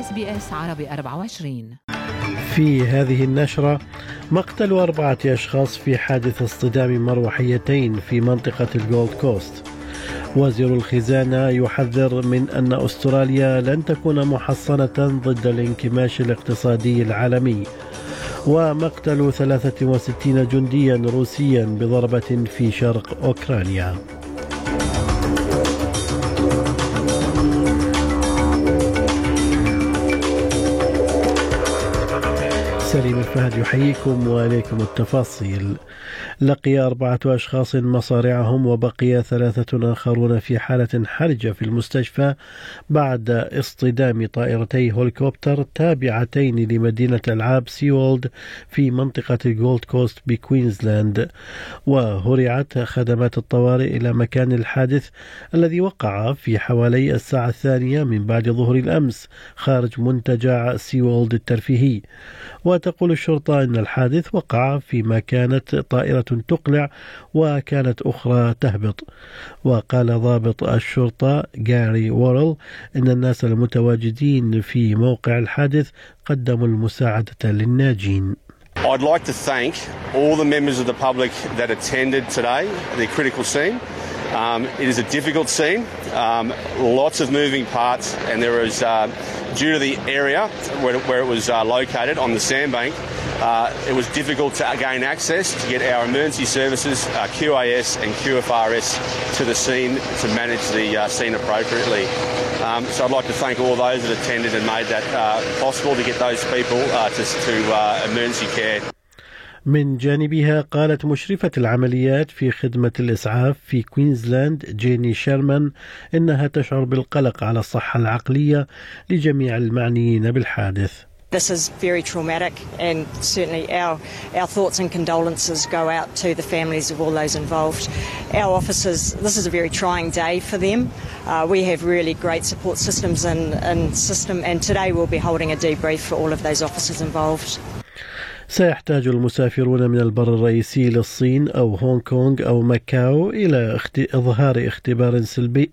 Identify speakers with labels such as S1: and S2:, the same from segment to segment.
S1: SBS عربي 24
S2: في هذه النشرة مقتل أربعة أشخاص في حادث اصطدام مروحيتين في منطقة الجولد كوست. وزير الخزانة يحذر من أن أستراليا لن تكون محصنة ضد الانكماش الاقتصادي العالمي. ومقتل 63 جنديا روسيا بضربة في شرق أوكرانيا. سليم الفهد يحييكم وإليكم التفاصيل. لقي أربعة أشخاص مصارعهم وبقي ثلاثة آخرون في حالة حرجة في المستشفى بعد اصطدام طائرتي هوليكوبتر تابعتين لمدينة ألعاب Sea World في منطقة الجولد كوست بكوينزلاند. وهرعت خدمات الطوارئ إلى مكان الحادث الذي وقع في حوالي الساعة الثانية من بعد ظهر الأمس خارج منتجع سيولد الترفيهي. وتقول الشرطة أن الحادث وقع فيما كانت طائرة تقلع وكانت أخرى تهبط وقال ضابط الشرطة جاري وورل أن الناس المتواجدين في موقع الحادث قدموا المساعدة للناجين
S3: I'd like to thank all the members of the public that attended today, the critical scene. Um, it is a difficult scene, um, lots of moving parts, and there is, uh, due to the area where, where it was uh, located on the sandbank, uh, it was difficult to gain access to get our emergency services, uh, QAS and QFRS, to the scene to manage the uh, scene appropriately. Um, so I'd like to thank all those that attended and made that uh, possible to get those people uh, to, to uh, emergency care.
S2: من جانبها قالت مشرفة العمليات في خدمة الإسعاف في كوينزلاند جيني شيرمان إنها تشعر بالقلق على الصحة العقلية لجميع المعنيين بالحادث.
S4: This is very traumatic, and certainly our, our thoughts and condolences go out to the families of all those involved. Our officers, this is a very trying day for them. Uh, we have really great support systems and, and system, and today we'll be holding a debrief for all of those officers involved.
S2: سيحتاج المسافرون من البر الرئيسي للصين أو هونغ كونغ أو ماكاو إلى إظهار اختبار سلبي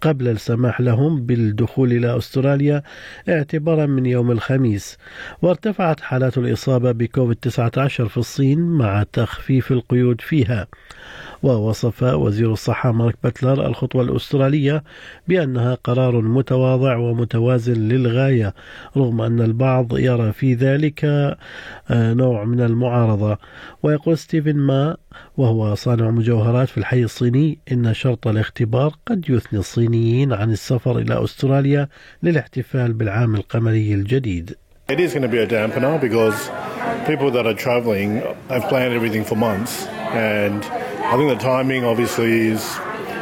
S2: قبل السماح لهم بالدخول إلى أستراليا اعتبارا من يوم الخميس. وارتفعت حالات الإصابة بكوفيد 19 في الصين مع تخفيف القيود فيها. ووصف وزير الصحة مارك باتلر الخطوة الأسترالية بأنها قرار متواضع ومتوازن للغاية رغم أن البعض يرى في ذلك آه، نوع من المعارضة. ويقول ستيفن ما وهو صانع مجوهرات في الحي الصيني إن شرط الاختبار قد يثني الصينيين عن السفر إلى أستراليا للاحتفال بالعام القمري الجديد.
S5: It is going to be a dampener because people that are travelling have planned everything for months and I think the timing obviously is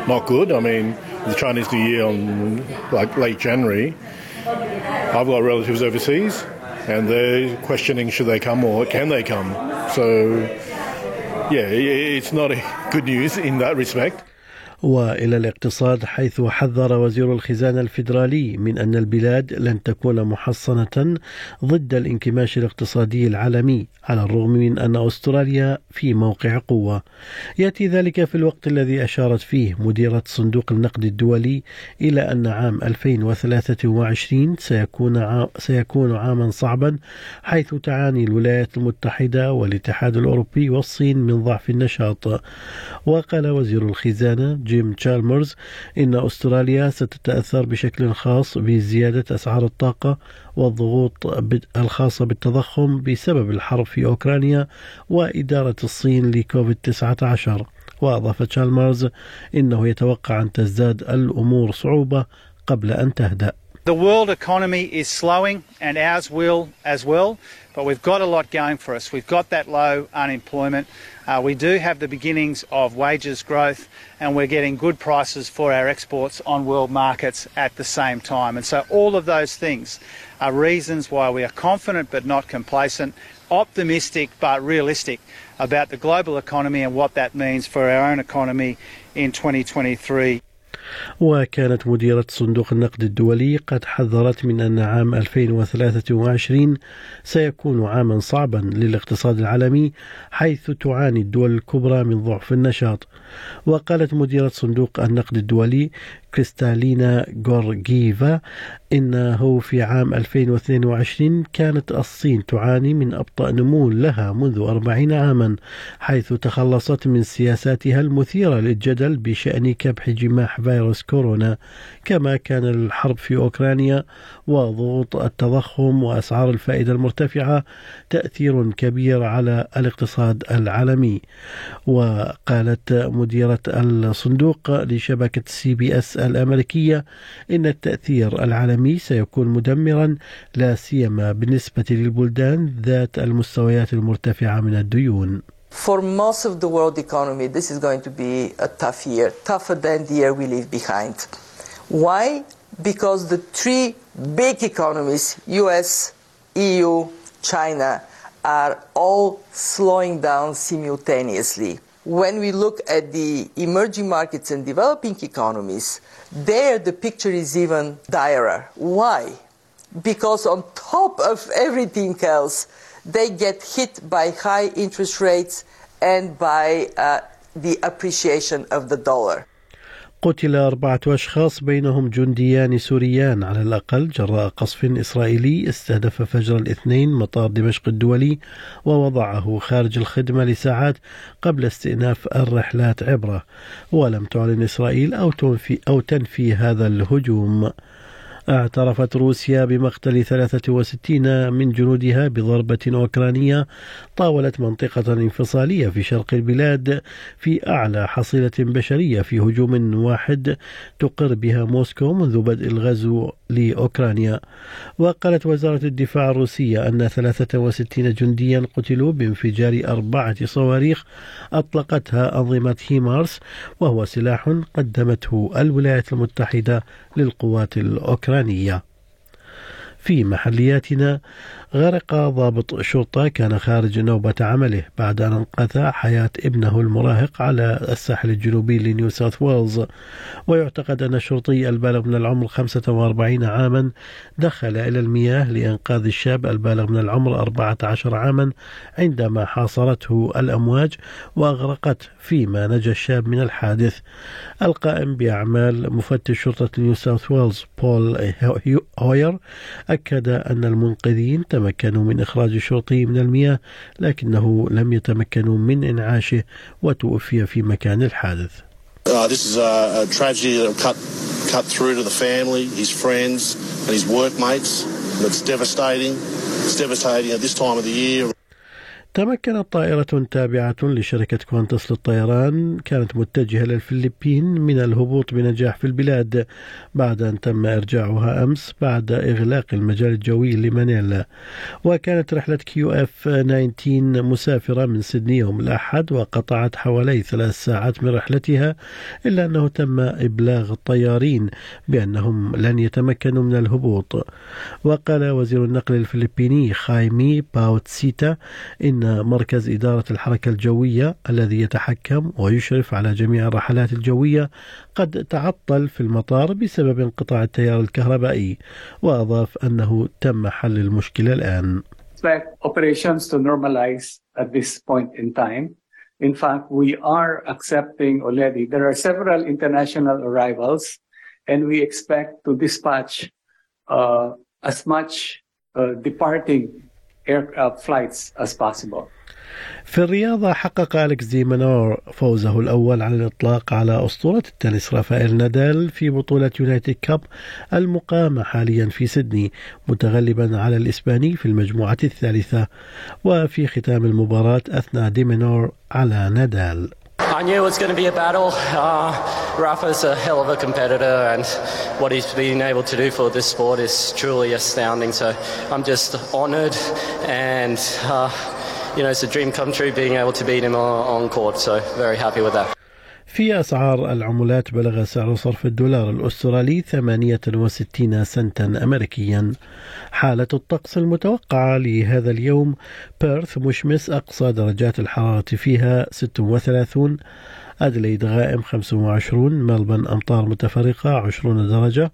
S5: not good. I mean, the Chinese New Year on like late January. I've got relatives overseas, and they're questioning should they come or can they come. So, yeah, it's not good news in that respect.
S2: وإلى الاقتصاد حيث حذر وزير الخزانة الفيدرالي من أن البلاد لن تكون محصنة ضد الانكماش الاقتصادي العالمي على الرغم من أن أستراليا في موقع قوة. يأتي ذلك في الوقت الذي أشارت فيه مديرة صندوق النقد الدولي إلى أن عام 2023 سيكون سيكون عاما صعبا حيث تعاني الولايات المتحدة والاتحاد الأوروبي والصين من ضعف النشاط. وقال وزير الخزانة جيم تشالمرز إن أستراليا ستتأثر بشكل خاص بزيادة أسعار الطاقة والضغوط الخاصة بالتضخم بسبب الحرب في أوكرانيا وإدارة الصين لكوفيد 19 وأضاف تشالمرز إنه يتوقع أن تزداد الأمور صعوبة قبل أن تهدأ.
S6: The world economy is slowing and ours will as well, but we've got a lot going for us. We've got that low unemployment. Uh, we do have the beginnings of wages growth and we're getting good prices for our exports on world markets at the same time. And so all of those things are reasons why we are confident but not complacent, optimistic but realistic about the global economy and what that means for our own economy in 2023.
S2: وكانت مديرة صندوق النقد الدولي قد حذرت من أن عام 2023 سيكون عاما صعبا للاقتصاد العالمي حيث تعاني الدول الكبرى من ضعف النشاط. وقالت مديرة صندوق النقد الدولي كريستالينا غورغيفا إنه في عام 2022 كانت الصين تعاني من أبطأ نمو لها منذ 40 عاما حيث تخلصت من سياساتها المثيرة للجدل بشأن كبح جماح فيروس كورونا كما كان الحرب في أوكرانيا وضغوط التضخم وأسعار الفائدة المرتفعة تأثير كبير على الاقتصاد العالمي وقالت مديرة الصندوق لشبكة CBS الأمريكية إن التأثير العالمي سيكون مدمرا لا سيما بالنسبة للبلدان ذات المستويات المرتفعة من الديون.
S7: For most of the world economy, this is going to be a tough year, tougher than the year we leave behind. Why? Because the three big economies, US, EU, China, are all slowing down simultaneously. When we look at the emerging markets and developing economies, there the picture is even direr. Why? Because on top of everything else, they get hit by high interest rates and by uh, the appreciation of the dollar.
S2: قتل أربعة أشخاص بينهم جنديان سوريان. على الأقل جراء قصف إسرائيلي استهدف فجر الاثنين مطار دمشق الدولي ووضعه خارج الخدمة لساعات قبل استئناف الرحلات عبرة. ولم تعلن إسرائيل أو تنفي, أو تنفي هذا الهجوم. اعترفت روسيا بمقتل 63 من جنودها بضربة أوكرانية طاولت منطقة انفصالية في شرق البلاد في أعلى حصيلة بشرية في هجوم واحد تقر بها موسكو منذ بدء الغزو لأوكرانيا. وقالت وزارة الدفاع الروسية أن 63 جنديا قتلوا بانفجار أربعة صواريخ أطلقتها أنظمة هيمارس وهو سلاح قدمته الولايات المتحدة للقوات الأوكرانية. في محلياتنا غرق ضابط شرطة كان خارج نوبة عمله بعد أن انقذ حياة ابنه المراهق على الساحل الجنوبي لنيو ساوث ويلز. ويعتقد أن الشرطي البالغ من العمر 45 عاما دخل إلى المياه لإنقاذ الشاب البالغ من العمر 14 عاما عندما حاصرته الأمواج وأغرقت فيما نجا الشاب من الحادث. القائم بأعمال مفتش شرطة نيو ساوث ويلز بول هوير أكد أن المنقذين تمكنوا من إخراج الشرطي من المياه لكنه لم يتمكنوا من إنعاشه وتوفي في مكان الحادث.
S8: Uh, this is a, a tragedy that cut, cut through to the family, his friends, and his workmates. It's devastating. It's devastating at this time of the year.
S2: تمكنت طائرة تابعة لشركة Qantas للطيران كانت متجهة للفلبين من الهبوط بنجاح في البلاد بعد أن تم إرجاعها أمس بعد إغلاق المجال الجوي لمانيلا. وكانت رحلة QF 19 مسافرة من سيدني يوم الأحد وقطعت حوالي ثلاث ساعات من رحلتها إلا أنه تم إبلاغ الطيارين بأنهم لن يتمكنوا من الهبوط. وقال وزير النقل الفلبيني خايمي باوتسيتا إن مركز إدارة الحركة الجوية الذي يتحكم ويشرف على جميع الرحلات الجوية قد تعطل في المطار بسبب انقطاع التيار الكهربائي وأضاف أنه تم حل المشكلة الآن.
S9: operations to normalize at this point in time. In fact, we are accepting already. There are several international arrivals, and we expect to dispatch uh, as much uh, departing aircraft flights as possible.
S2: في الرياضة حقق أليكس دي منور فوزه الأول على الإطلاق على أسطورة التنس رافائيل نادال في بطولة يونايتد كاب المقامة حاليا في سيدني متغلبا على الإسباني في المجموعة الثالثة وفي ختام المباراة أثنى دي منور على نادال
S10: I knew it was going to be a battle. Uh, Rafa's a hell of a competitor, and what he's been able to do for this sport is truly astounding. So I'm just honoured, and uh, you know, it's a dream come true being able to beat him on, on court. So very happy with that.
S2: في أسعار العملات بلغ سعر صرف الدولار الأسترالي 68 سنتا أمريكيا. حالة الطقس المتوقعة لهذا اليوم بيرث مشمس أقصى درجات الحرارة فيها 36 أدليد غائم 25 ملبن أمطار متفرقة 20 درجة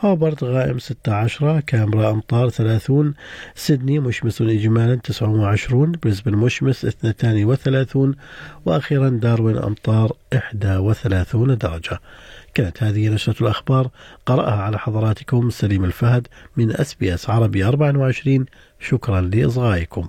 S2: هوبرت غائم 16 كامبرا أمطار 30 سيدني مشمس إجمالا 29 بريسبن مشمس 32 وأخيرا داروين أمطار 31 درجة. كانت هذه نشرة الأخبار. قرأها على حضراتكم سليم الفهد من SBS عربي 24 شكرا لإصغائكم.